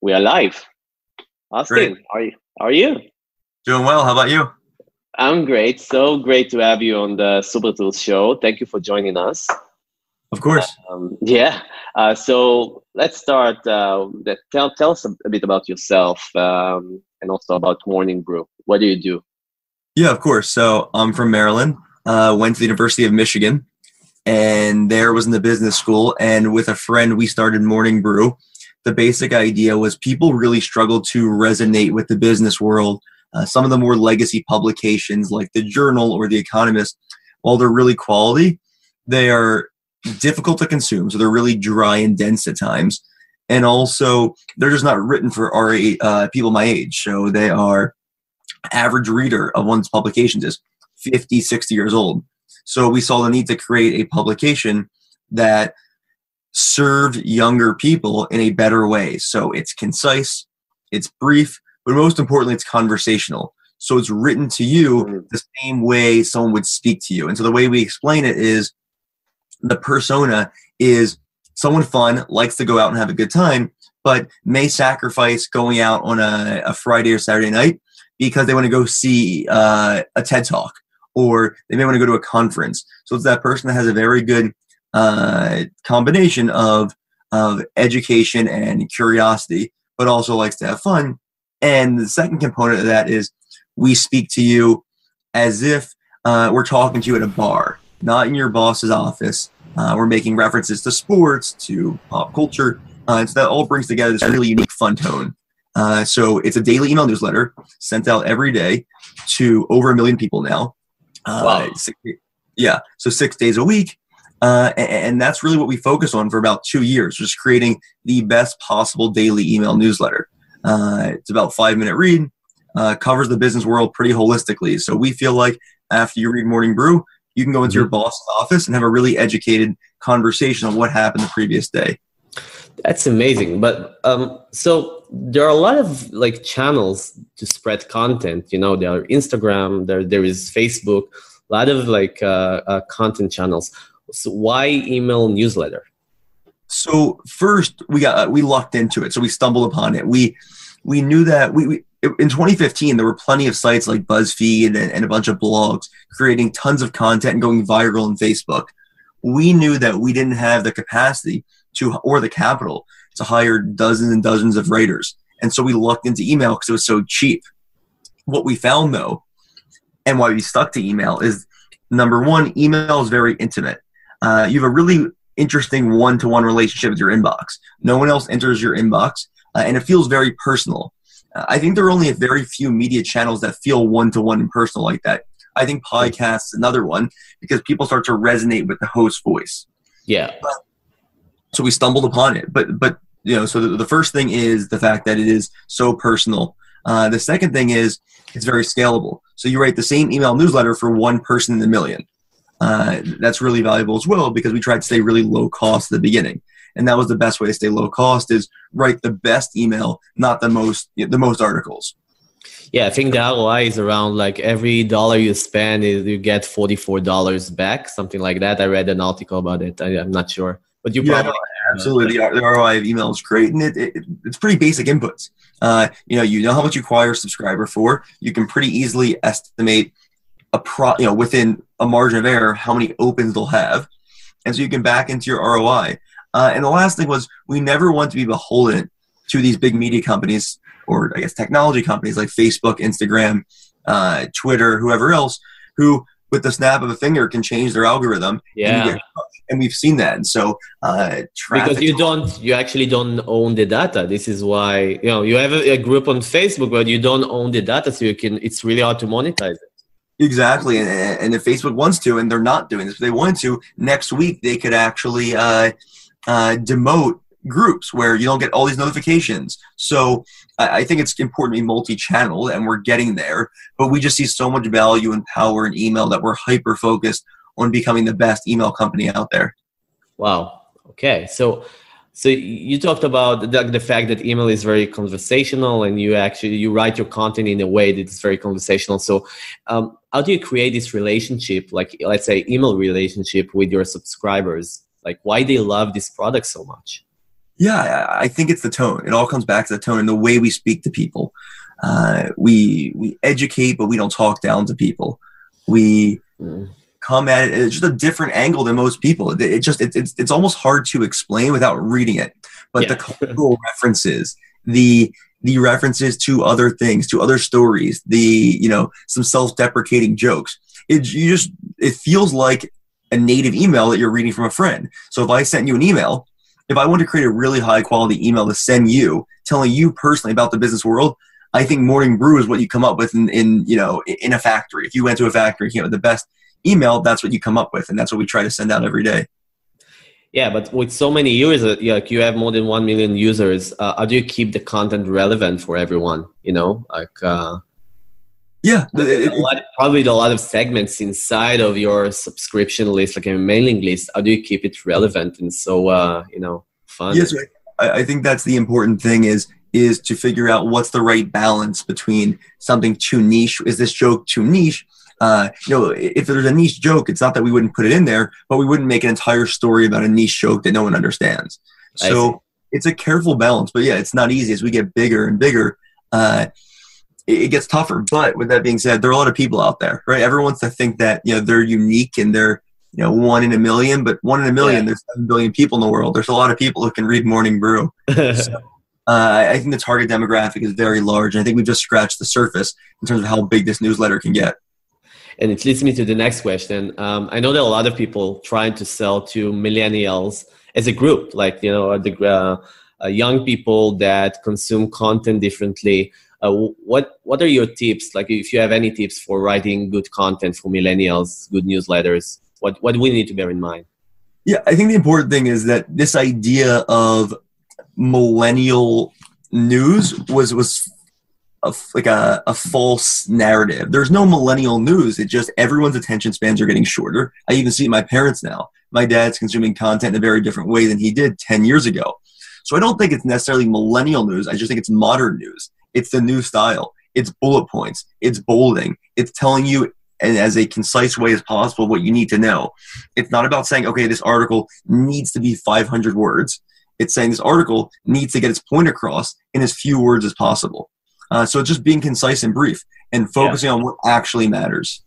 we are live. Austin, Great. are you? Are you? Doing well. How about you? I'm great. So great to have you on the Super Tools show. Thank you for joining us. Of course. Um, yeah. Uh, so let's start. Uh, tell tell us a, a bit about yourself um, and also about Morning Brew. What do you do? Yeah, of course. So I'm from Maryland. Uh, went to the University of Michigan, and there was in the business school. And with a friend, we started Morning Brew. The basic idea was people really struggle to resonate with the business world. Uh, some of the more legacy publications, like the Journal or the Economist, while they're really quality, they are difficult to consume. So they're really dry and dense at times. And also, they're just not written for our uh, people my age. So they are average reader of one's publications is 50, 60 years old. So we saw the need to create a publication that served younger people in a better way. So it's concise, it's brief, but most importantly, it's conversational. So it's written to you Mm. the same way someone would speak to you. And so the way we explain it is the persona is someone fun, likes to go out and have a good time, but may sacrifice going out on a, a Friday or Saturday night because they want to go see uh, a TED talk or they may want to go to a conference. So it's that person that has a very good uh, combination of of education and curiosity, but also likes to have fun. And the second component of that is we speak to you as if uh, we're talking to you at a bar, not in your boss's office. Uh, we're making references to sports, to pop culture, uh, and so that all brings together this really unique, fun tone. Uh, so it's a daily email newsletter sent out every day to over a million people now. Uh, Wow. six- yeah, so six days a week. Uh, a- and, that's really what we focus on for about two years, just creating the best possible daily email newsletter. Uh, it's about five minute read, uh, covers the business world pretty holistically. So we feel like after you read Morning Brew, you can go into your boss's office and have a really educated conversation on what happened the previous day. That's amazing. But um, so there are a lot of like channels to spread content. You know, there are Instagram, there there is Facebook, a lot of like uh, uh, content channels. So why email newsletter? So first, we got we lucked into it. So we stumbled upon it. We we knew that we, we in 2015 there were plenty of sites like BuzzFeed and, and a bunch of blogs creating tons of content and going viral on Facebook. We knew that we didn't have the capacity to or the capital to hire dozens and dozens of writers, and so we lucked into email because it was so cheap. What we found though, and why we stuck to email is number one, email is very intimate. Uh, you have a really interesting one-to-one relationship with your inbox. No one else enters your inbox, uh, and it feels very personal. Uh, I think there are only a very few media channels that feel one-to-one and personal like that. I think podcasts another one because people start to resonate with the host voice. Yeah, So we stumbled upon it, but but you know, so the, the first thing is the fact that it is so personal. Uh, the second thing is it's very scalable. So you write the same email newsletter for one person in a million. Uh, that's really valuable as well because we tried to stay really low cost at the beginning, and that was the best way to stay low cost is write the best email, not the most the most articles. yeah. I think the ROI is around like every dollar you spend, is you get forty four dollars back, something like that. I read an article about it. I, I'm not sure, but you Yeah, probably Absolutely, the, the ROI of email is great, and it, it, it's pretty basic inputs. Uh, you know, you know how much you acquire a subscriber for. You can pretty easily estimate a pro, you know, within a margin of error how many opens they'll have, and so you can back into your ROI. Uh, and the last thing was we never want to be beholden to these big media companies or I guess technology companies like Facebook, Instagram, uh, Twitter, whoever else, who with the snap of a finger can change their algorithm. and yeah. get and we've seen that. And so, uh, because you don't you actually don't own the data this is why you know you have a, a group on facebook but you don't own the data so you can it's really hard to monetize it exactly, and, and if Facebook wants to, and they're not doing this, if they wanted to, next week they could actually uh, uh, demote groups where you don't get all these notifications. So I, I think it's important to be multi-channel, and we're getting there. But we just see so much value and power in email that we're hyper focused on becoming the best email company out there. wow okay so so you talked about the, the fact that email is very conversational and you actually you write your content in a way that is very conversational so um, how do you create this relationship like let's say email relationship with your subscribers like why they love this product so much Yeah, I think it's the tone. It all comes back to the tone and the way we speak to people. Uh, we we educate, but we don't talk down to people. We mm. Come at it. It's just a different angle than most people. It, it just it, it's it's almost hard to explain without reading it. But yeah. the cultural references, the the references to other things, to other stories, the you know some self-deprecating jokes. It you just it feels like a native email that you're reading from a friend. So if I sent you an email, if I want to create a really high quality email to send you, telling you personally about the business world, I think morning brew is what you come up with in, in you know in a factory. If you went to a factory, you know the best email, that's what you come up with, and that's what we try to send out every day. Yeah, but with so many users, like you have more than one million users, uh, how do you keep the content relevant for everyone? You know, like uh, yeah, it, lot, probably a lot of segments inside of your subscription list, like a mailing list. How do you keep it relevant and so uh, you know fun? Yes, I, I think that's the important thing is is to figure out what's the right balance between something too niche. Is this joke too niche? Uh, you know, if there's a niche joke, it's not that we wouldn't put it in there, but we wouldn't make an entire story about a niche joke that no one understands. So it's a careful balance. But yeah, it's not easy as we get bigger and bigger. Uh, it gets tougher. But with that being said, there are a lot of people out there, right? Everyone wants to think that you know they're unique and they're you know one in a million, but one in a million, yeah. there's seven billion people in the world. There's a lot of people who can read Morning Brew. so, uh, I think the target demographic is very large, and I think we've just scratched the surface in terms of how big this newsletter can get. And it leads me to the next question. Um, I know that a lot of people trying to sell to millennials as a group, like you know, the uh, uh, young people that consume content differently. Uh, what what are your tips? Like, if you have any tips for writing good content for millennials, good newsletters, what what do we need to bear in mind? Yeah, I think the important thing is that this idea of millennial news was was a, like a, a false narrative. There's no millennial news. It's just everyone's attention spans are getting shorter. I even see my parents now. My dad's consuming content in a very different way than he did 10 years ago. So I don't think it's necessarily millennial news. I just think it's modern news. It's the new style. It's bullet points. It's bolding. It's telling you and as a concise way as possible what you need to know. It's not about saying, okay, this article needs to be 500 words. It's saying this article needs to get its point across in as few words as possible. Uh, so just being concise and brief and focusing yeah. on what actually matters.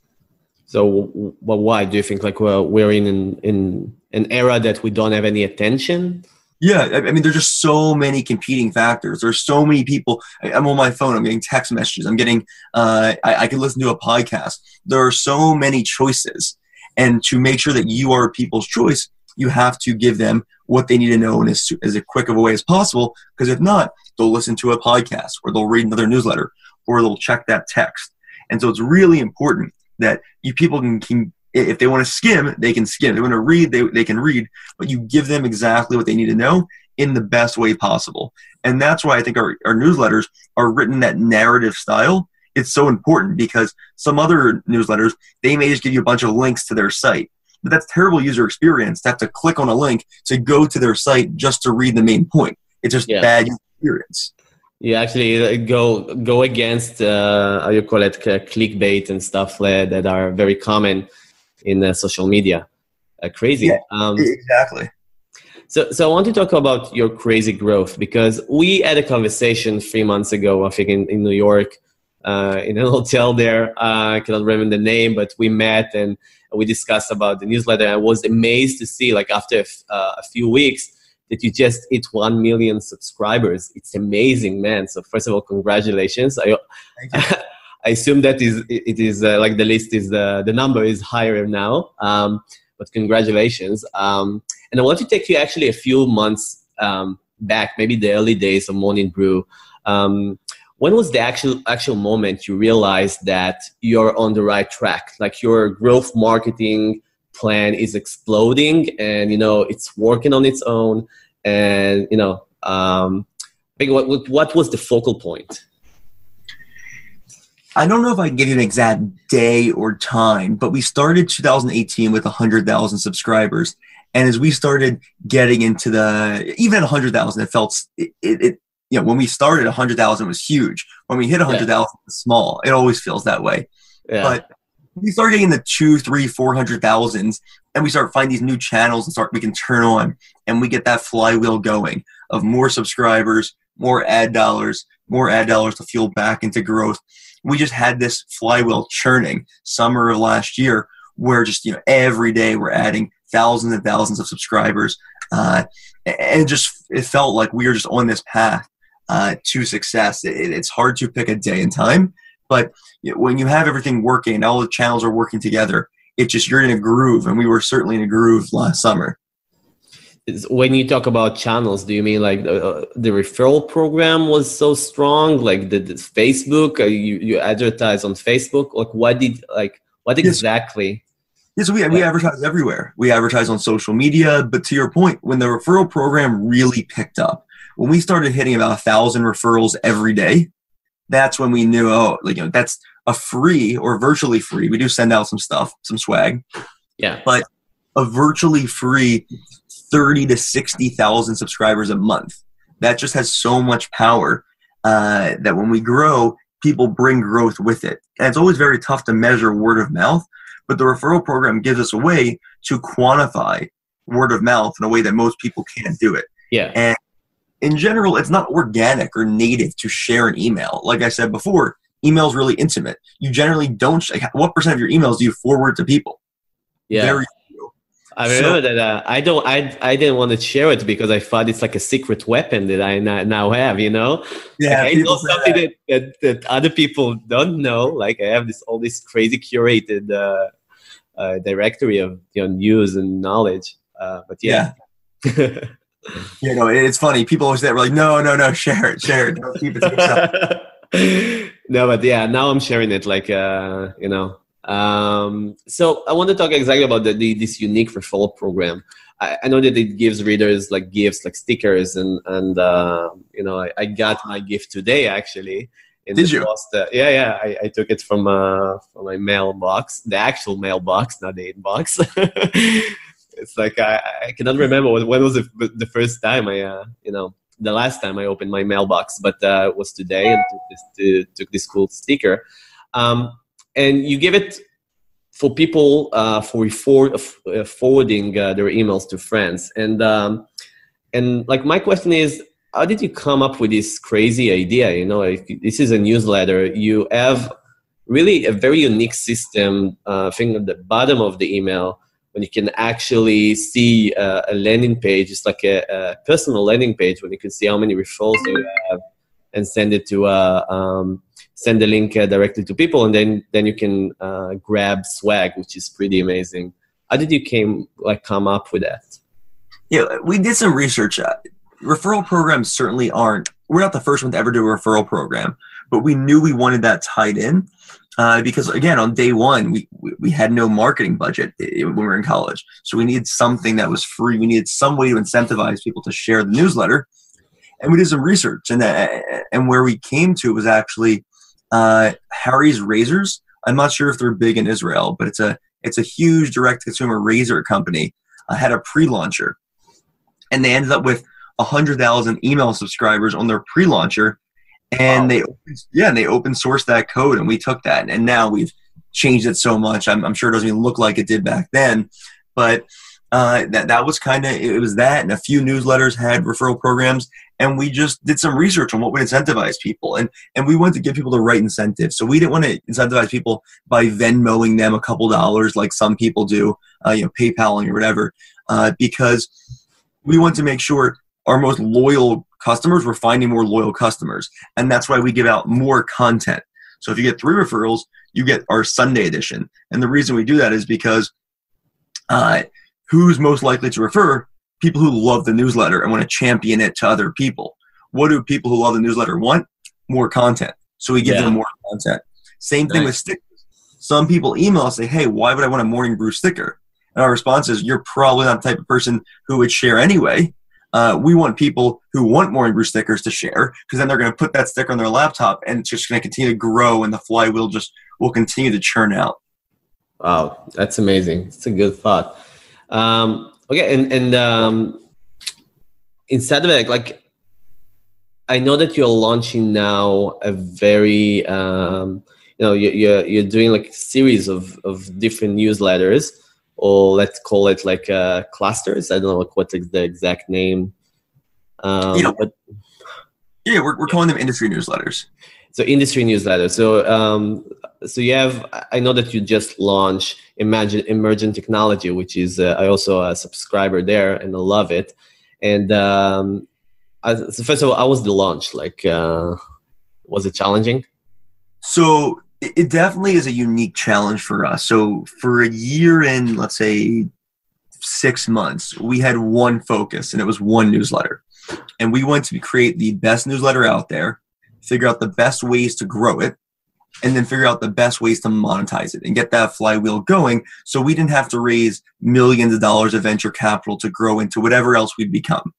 So, well, why do you think like well, we're in an, in an era that we don't have any attention? Yeah, I mean, there's just so many competing factors. There's so many people. I'm on my phone. I'm getting text messages. I'm getting. Uh, I, I can listen to a podcast. There are so many choices, and to make sure that you are people's choice, you have to give them what they need to know in as, as quick of a way as possible. Because if not, they'll listen to a podcast or they'll read another newsletter or they'll check that text. And so it's really important that you people can, can if they want to skim, they can skim. If they want to read, they, they can read, but you give them exactly what they need to know in the best way possible. And that's why I think our, our newsletters are written that narrative style. It's so important because some other newsletters, they may just give you a bunch of links to their site. But that's terrible user experience to have to click on a link to go to their site just to read the main point. It's just yeah. bad experience. You actually uh, go go against uh, how you call it clickbait and stuff that are very common in uh, social media. Uh, crazy. Yeah, um, exactly. So, so I want to talk about your crazy growth because we had a conversation three months ago, I think, in, in New York, uh, in a hotel there. Uh, I cannot remember the name, but we met and we discussed about the newsletter. I was amazed to see, like after uh, a few weeks, that you just hit one million subscribers. It's amazing, man. So first of all, congratulations. I, I assume that is it is uh, like the list is uh, the number is higher now. Um, but congratulations. Um, and I want to take you actually a few months um, back, maybe the early days of Morning Brew. Um, when was the actual actual moment you realized that you're on the right track like your growth marketing plan is exploding and you know it's working on its own and you know um, what, what was the focal point I don't know if I can give you an exact day or time, but we started 2018 with 100,000 subscribers. And as we started getting into the, even at 100,000, it felt, it, it, you know, when we started, 100,000 was huge. When we hit 100,000, yeah. it's small. It always feels that way. Yeah. But we start getting the two, three, four hundred thousands, and we start finding these new channels and start we can turn on, and we get that flywheel going of more subscribers, more ad dollars, more ad dollars to fuel back into growth. We just had this flywheel churning summer of last year, where just you know every day we're adding thousands and thousands of subscribers, uh, and just it felt like we were just on this path uh, to success. It, it's hard to pick a day and time, but when you have everything working all the channels are working together, it just you're in a groove, and we were certainly in a groove last summer. When you talk about channels do you mean like uh, the referral program was so strong? Like the, the facebook uh, you, you advertise on facebook? Like what did like what exactly? Yes, we advertise everywhere. We advertise on social media but to your point when the referral program really picked up when we started hitting about a thousand referrals every day that's when we knew oh like you know that's a free or virtually free we do send out some stuff some swag yeah but a virtually free 30 to 60,000 subscribers a month. That just has so much power uh, that when we grow, people bring growth with it. And it's always very tough to measure word of mouth, but the referral program gives us a way to quantify word of mouth in a way that most people can't do it. Yeah. And in general, it's not organic or native to share an email. Like I said before, email is really intimate. You generally don't. What percent of your emails do you forward to people? Yeah. Very I remember so, that uh, I don't I I didn't want to share it because I thought it's like a secret weapon that I now have, you know. Yeah, like I know something that. That, that, other people don't know. Like I have this all this crazy curated uh, uh, directory of you know, news and knowledge. Uh, but yeah. yeah. you know, it's funny. People always say, like, no, no, no, share it, share it. Don't keep it to yourself. no, but yeah, now I'm sharing it like, uh, you know, um, so I want to talk exactly about the, the, this unique referral program. I, I, know that it gives readers like gifts, like stickers, and and uh, you know I, I, got my gift today actually. Did you? Post, uh, yeah, yeah. I, I, took it from uh, from my mailbox, the actual mailbox, not the inbox. it's like I, I cannot remember when, was the, the first time I uh, you know the last time I opened my mailbox, but uh, it was today and took this, to, took this cool sticker. Um, and you give it for people uh, for for uh, forwarding uh, their emails to friends. And um, and like my question is how did you come up with this crazy idea? You know this is a newsletter. You have really a very unique system uh, thing at the bottom of the email when you can actually see uh, a landing page it's like a, a, personal landing page when you can see how many referrals you have and send it to uh, um, send the link uh, directly to people, and then then you can uh, grab swag, which is pretty amazing. How did you came like come up with that? Yeah, we did some research. Uh, referral programs certainly aren't. We're not the first one to ever do a referral program, but we knew we wanted that tied in. Uh, because again, on day one, we, we had no marketing budget when we were in college. So we needed something that was free. We needed some way to incentivize people to share the newsletter. And we did some research, and that, and where we came to was actually uh, Harry's Razors. I'm not sure if they're big in Israel, but it's a it's a huge direct consumer razor company. Uh, had a pre-launcher, and they ended up with hundred thousand email subscribers on their pre-launcher, and wow. they yeah and they open sourced that code, and we took that, and now we've changed it so much. I'm, I'm sure it doesn't even look like it did back then, but uh, that that was kind of it was that, and a few newsletters had referral programs, and we just did some research on what would incentivize people, and and we wanted to give people the right incentives. So we didn't want to incentivize people by Venmoing them a couple dollars like some people do, uh, you know, PayPaling or whatever, uh, because we want to make sure our most loyal customers we're finding more loyal customers, and that's why we give out more content. So if you get three referrals, you get our Sunday edition, and the reason we do that is because uh, who's most likely to refer? People who love the newsletter and want to champion it to other people. What do people who love the newsletter want? More content. So we give yeah. them more content. Same thing nice. with stickers. Some people email us say, "Hey, why would I want a morning brew sticker?" And our response is, "You're probably not the type of person who would share anyway." Uh, we want people who want morning brew stickers to share because then they're going to put that sticker on their laptop and it's just going to continue to grow and the flywheel just will continue to churn out. Wow, that's amazing. It's a good thought. Um, okay, and and um, instead of it, like I know that you're launching now a very um, you know you, you're, you're doing like a series of, of different newsletters or let's call it like uh, clusters. I don't know what's the exact name. Um, Yeah. but Yeah, we're, we're calling them industry newsletters. so industry newsletter. So um, so you have i know that you just launched imagine emergent technology which is uh, i also a subscriber there and i love it. And um, I, so first of all how was the launch? Like uh, was it challenging? So it it definitely is a unique challenge for us. So for a year and let's say six months, we had one focus and it was one newsletter. And we wanted to create the best newsletter out there, figure out the best ways to grow it, and then figure out the best ways to monetize it and get that flywheel going so we didn't have to raise millions of dollars of venture capital to grow into whatever else we'd become.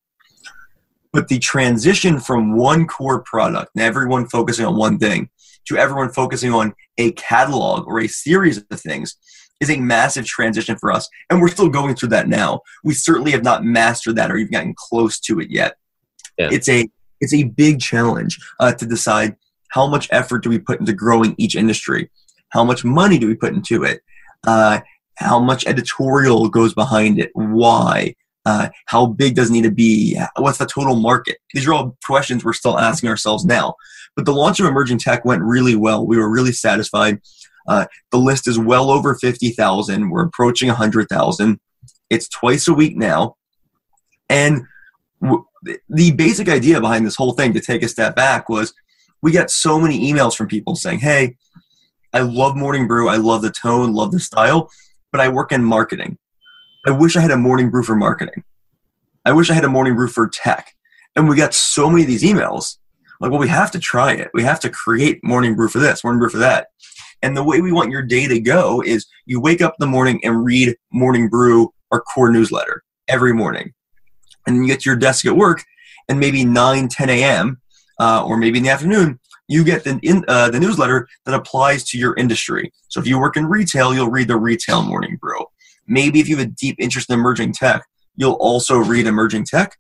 But the transition from one core product and everyone focusing on one thing to everyone focusing on a catalog or a series of things is a massive transition for us. And we're still going through that now. We certainly have not mastered that or even gotten close to it yet. Yeah. It's a it's a big challenge uh, to decide how much effort do we put into growing each industry, how much money do we put into it, uh, how much editorial goes behind it, why, uh, how big does it need to be, what's the total market. These are all questions we're still asking ourselves now. But the launch of emerging tech went really well. We were really satisfied. Uh, the list is well over 50,000. We're approaching 100,000. It's twice a week now. And w- the basic idea behind this whole thing, to take a step back, was we got so many emails from people saying, Hey, I love Morning Brew. I love the tone, love the style, but I work in marketing. I wish I had a Morning Brew for marketing. I wish I had a Morning Brew for tech. And we got so many of these emails like, well, we have to try it. We have to create morning brew for this, morning brew for that. And the way we want your day to go is you wake up in the morning and read Morning Brew, our core newsletter, every morning. And you get to your desk at work, and maybe 9, 10 a.m., uh, or maybe in the afternoon, you get the, in, uh, the newsletter that applies to your industry. So if you work in retail, you'll read the Retail Morning Brew. Maybe if you have a deep interest in emerging tech, you'll also read emerging tech.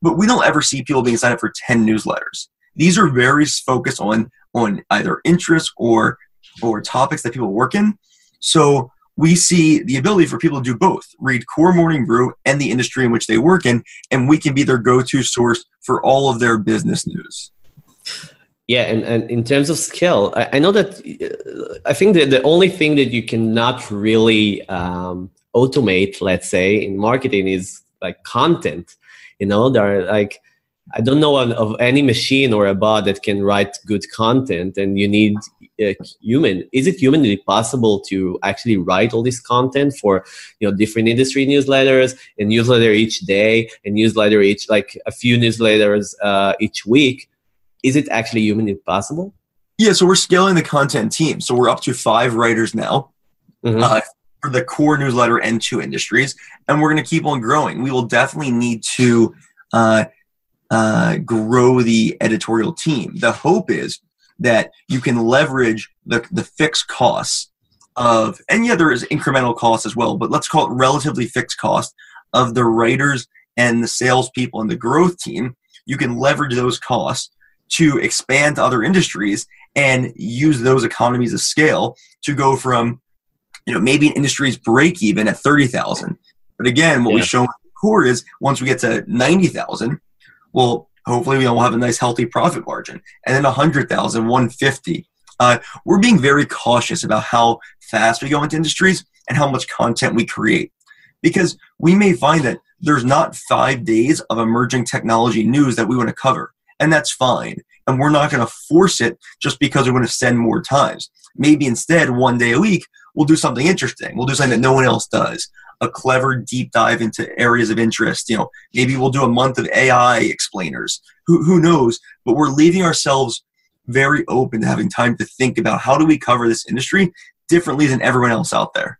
But we don't ever see people being signed up for 10 newsletters these are very focused on on either interests or or topics that people work in. So we see the ability for people to do both read core morning brew and the industry in which they work in and we can be their go-to source for all of their business news. Yeah and, and in terms of skill i, I know that uh, i think that the only thing that you cannot really um, automate let's say in marketing is like content. You know there are like I don't know of, of, any machine or a bot that can write good content, and you need a human. Is it humanly possible to actually write all this content for you know different industry newsletters, a newsletter each day, a newsletter each like a few newsletters uh, each week? Is it actually humanly possible? Yeah, so we're scaling the content team. So we're up to five writers now. Mm-hmm. Uh, for the core newsletter and two industries, and we're going to keep on growing. We will definitely need to uh, uh, grow the editorial team. The hope is that you can leverage the, the fixed costs of, and yeah, there is incremental costs as well, but let's call it relatively fixed cost of the writers and the salespeople and the growth team. You can leverage those costs to expand to other industries and use those economies of scale to go from, you know, maybe an industry's break even at 30,000. But again, what yeah. we show in the core is once we get to 90,000, well, hopefully we will have a nice healthy profit margin. And then 100,000, 150. Uh, we're being very cautious about how fast we go into industries and how much content we create. Because we may find that there's not five days of emerging technology news that we want to cover. And that's fine. And we're not going to force it just because we want to send more times. Maybe instead, one day a week, we'll do something interesting. We'll do something that no one else does a clever deep dive into areas of interest. You know, maybe we'll do a month of AI explainers. Who, who knows? But we're leaving ourselves very open to having time to think about how do we cover this industry differently than everyone else out there.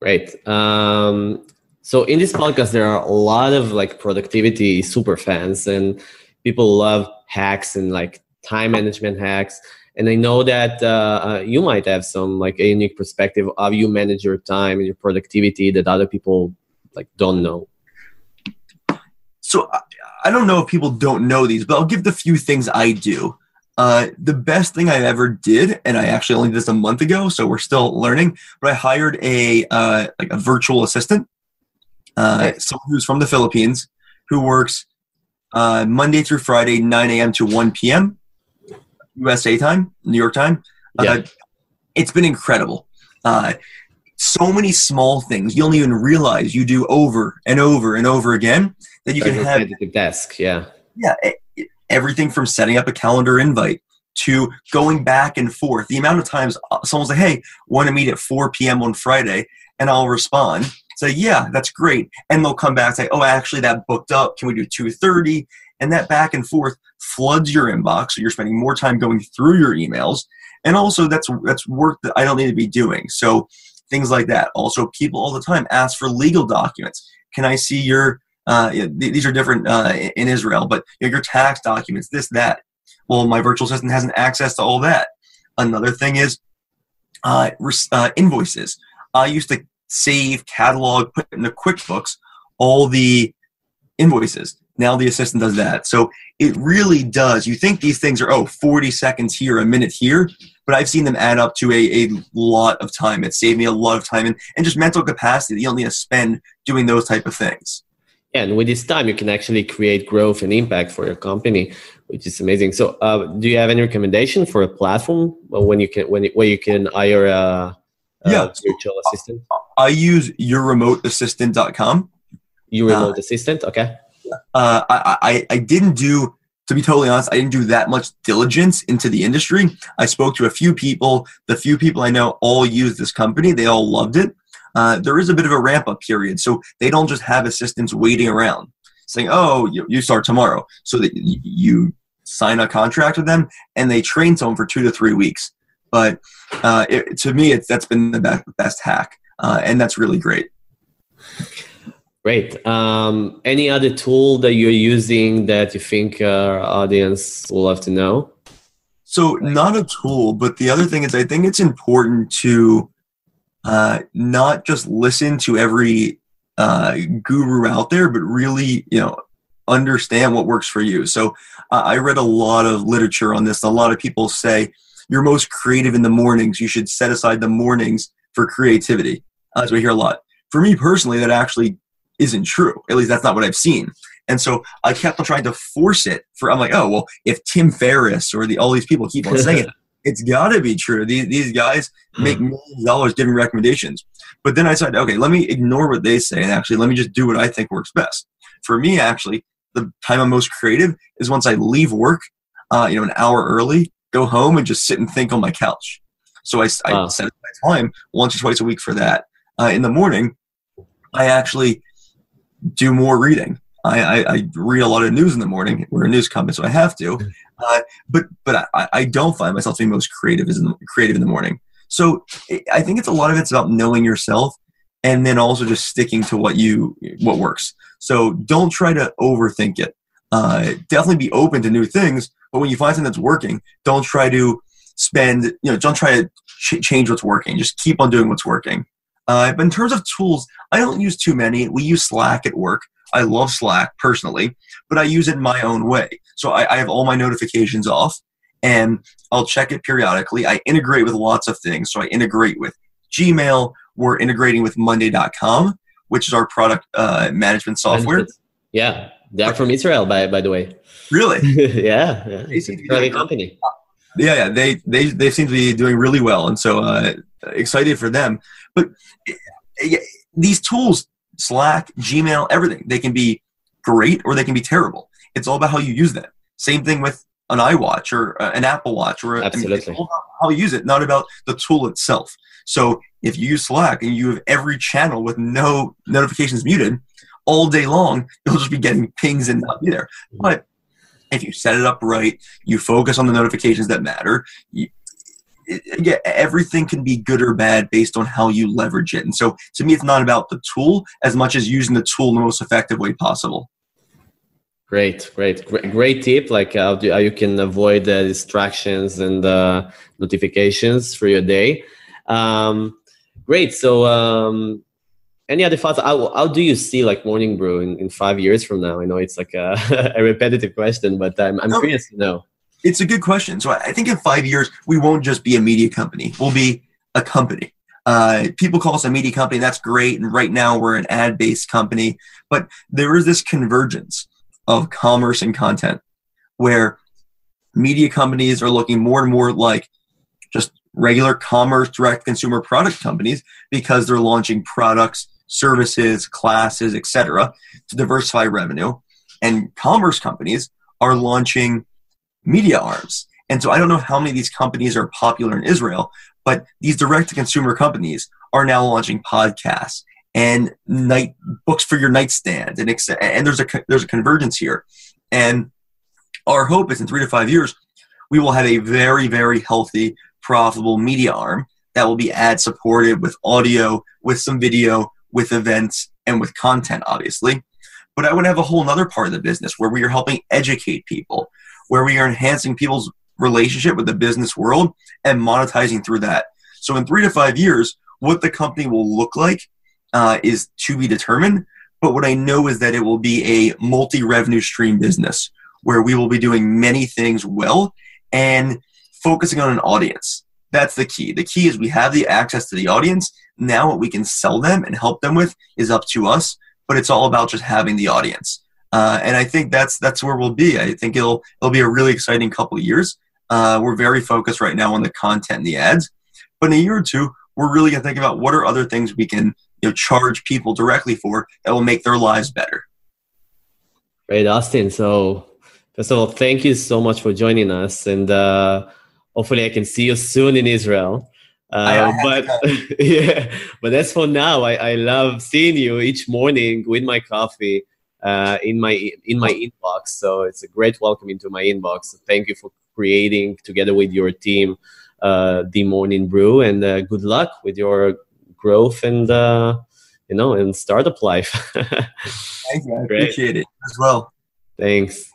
Right. Um, so in this podcast, there are a lot of like productivity super fans, and people love hacks and like time management hacks and i know that uh, uh, you might have some like a unique perspective of how you manage your time and your productivity that other people like don't know so i don't know if people don't know these but i'll give the few things i do Uh, the best thing I ever did, and I actually only did this a month ago, so we're still learning. But I hired a uh, like a virtual assistant, uh, someone who's from the Philippines, who works uh, Monday through Friday, 9 a.m. to 1 p.m. USA time, New York time. Uh, Yeah. it's been incredible. Uh, so many small things you don't even realize you do over and over and over again that you can have repetitive task. Yeah. yeah e- everything from setting up a calendar invite to going back and forth the amount of times uh, someone's like hey want to meet at 4 p.m on friday and i'll respond say yeah that's great and they'll come back and say oh actually that booked up can we do 2.30 and that back and forth floods your inbox so you're spending more time going through your emails and also that's that's work that i don't need to be doing so things like that also people all the time ask for legal documents can i see your uh, these are different uh, in- Israel, but you know, your tax documents, this, that. Well, my virtual assistant hasn't access to all that. Another thing is uh, uh, invoices. I used to save, catalog, put in the QuickBooks all the invoices. Now the assistant does that. So it really does. You think these things are, oh, 40 seconds here, a minute here, but I've seen them add up to a, a lot of time. It saved me a lot of time and, and just mental capacity that you don't need to spend doing those type of things. Yeah, and with this time, you can actually create growth and impact for your company, which is amazing. So, uh, do you have any recommendation for a platform when you can when where you can hire a, a Yeah. virtual assistant? I use yourremoteassistant.com. You Uh, remote assistant, okay? Uh, I, I, I didn't do, to be totally honest, I didn't do that much diligence into the industry. I spoke to a few people. The few people I know all use this company. They all loved it. Uh, there is a bit of a ramp up period. So they don't just have assistants waiting around saying, oh, you, you start tomorrow. So that you sign a contract with them and they train someone for two to three weeks. But uh, it, to me, it's, that's been the best, best hack. Uh, and that's really great. Great. Um, any other tool that you're using that you think our audience will love to know? So not a tool, but the other thing is I think it's important to uh, not just listen to every uh, guru out there, but really, you know, understand what works for you. So uh, I read a lot of literature on this. A lot of people say you're most creative in the mornings. You should set aside the mornings for creativity. Uh, As we hear a lot. For me personally, that actually isn't true. At least that's not what I've seen. And so I kept on trying to force it for, I'm like, oh, well, if Tim Ferriss or the, all these people keep on saying it, it's got to be true. These, these guys make millions of dollars giving recommendations. But then I decided, okay, let me ignore what they say and actually let me just do what I think works best. For me, actually, the time I'm most creative is once I leave work, uh, you know, an hour early, go home and just sit and think on my couch. So I, I Wow. set aside time once or twice a week for that. Uh, in the morning, I actually do more reading. I, I, I read a lot of news in the morning. We're a news company, so I have to. Uh, but but I, I don't find myself being most creative is in the, creative in the morning. So I- I think it's a lot of it's about knowing yourself, and then also just sticking to what you what works. So don't try to overthink it. Uh, definitely be open to new things, but when you find something that's working, don't try to spend you know don't try to ch- change what's working. Just keep on doing what's working. Uh, but in terms of tools, I don't use too many. We use Slack at work. I love Slack personally, but I use it my own way. So I, I have all my notifications off and I'll check it periodically. I integrate with lots of things. So I integrate with Gmail. We're integrating with Monday.com, which is our product uh, management software. Yeah, they're from Israel, by by the way. Really? yeah, yeah, They it's seem an to be doing- company. Yeah, yeah. They they they seem to be doing really well, and so uh, excited for them. But eh, these tools, Slack, Gmail, everything, they can be great or they can be terrible. It's all about how you use them. Same thing with an iWatch or uh, an Apple Watch or a, I mean, it's Absolutely. all about how you use it, not about the tool itself. So if you use Slack and you have every channel with no notifications muted all day long, you'll just be getting pings and not be there. But if you set it up right, you focus on the notifications that matter. You, it- yeah, everything can be good or bad based on how you leverage it. And so, to me, it's not about the tool as much as using the tool in the most effective way possible. Great, great, great, great tip. Like how, do, how you can avoid the distractions and the notifications for your day. Um, great. So, um, any other thoughts? How, how do you see like morning brew in, in five years from now? I know it's like a, a repetitive question, but I'm, I'm curious to know. It's a good question. So I think in five years we won't just be a media company. We'll be a company. Uh, people call us a media company. That's great. And right now we're an ad based company. But there is this convergence of commerce and content where media companies are looking more and more like just regular commerce direct consumer product companies because they're launching products services classes etc to diversify revenue and commerce companies are launching media arms. And so i don't know how many of these companies are popular in israel but these direct to consumer companies are now launching podcasts and night books for your nightstand and and there's a there's a convergence here. And our hope is in 3 to 5 years we will have a very very healthy profitable media arm that will be ad supported with audio with some video with events and with content obviously. But i would have a whole other part of the business where we are helping educate people where we are enhancing people's relationship with the business world and monetizing through that so in three to five years what the company will look like uh, is to be determined. But what I know is that it will be a multi revenue stream business where we will be doing many things well and focusing on an audience. That's the key. The key is we have the access to the audience. Now, what we can sell them and help them with is up to us, but it's all about just having the audience. Uh, and I think that's that's where we'll be. I think it'll it'll be a really exciting couple of years. Uh, we're very focused right now on the content and the ads, but in a year or two, we're really going to think about what are other things we can you know charge people directly for that will make their lives better. Great, Austin. So first of all, thank you so much for joining us, and uh, hopefully I can see you soon in Israel. Uh, but yeah, but as for now, I, I love seeing you each morning with my coffee uh, in my in my inbox. So it's a great welcome into my inbox. Thank you for creating together with your team uh, the morning brew, and uh, good luck with your growth and uh, you know and startup life. Thank you. I appreciate it as well. Thanks.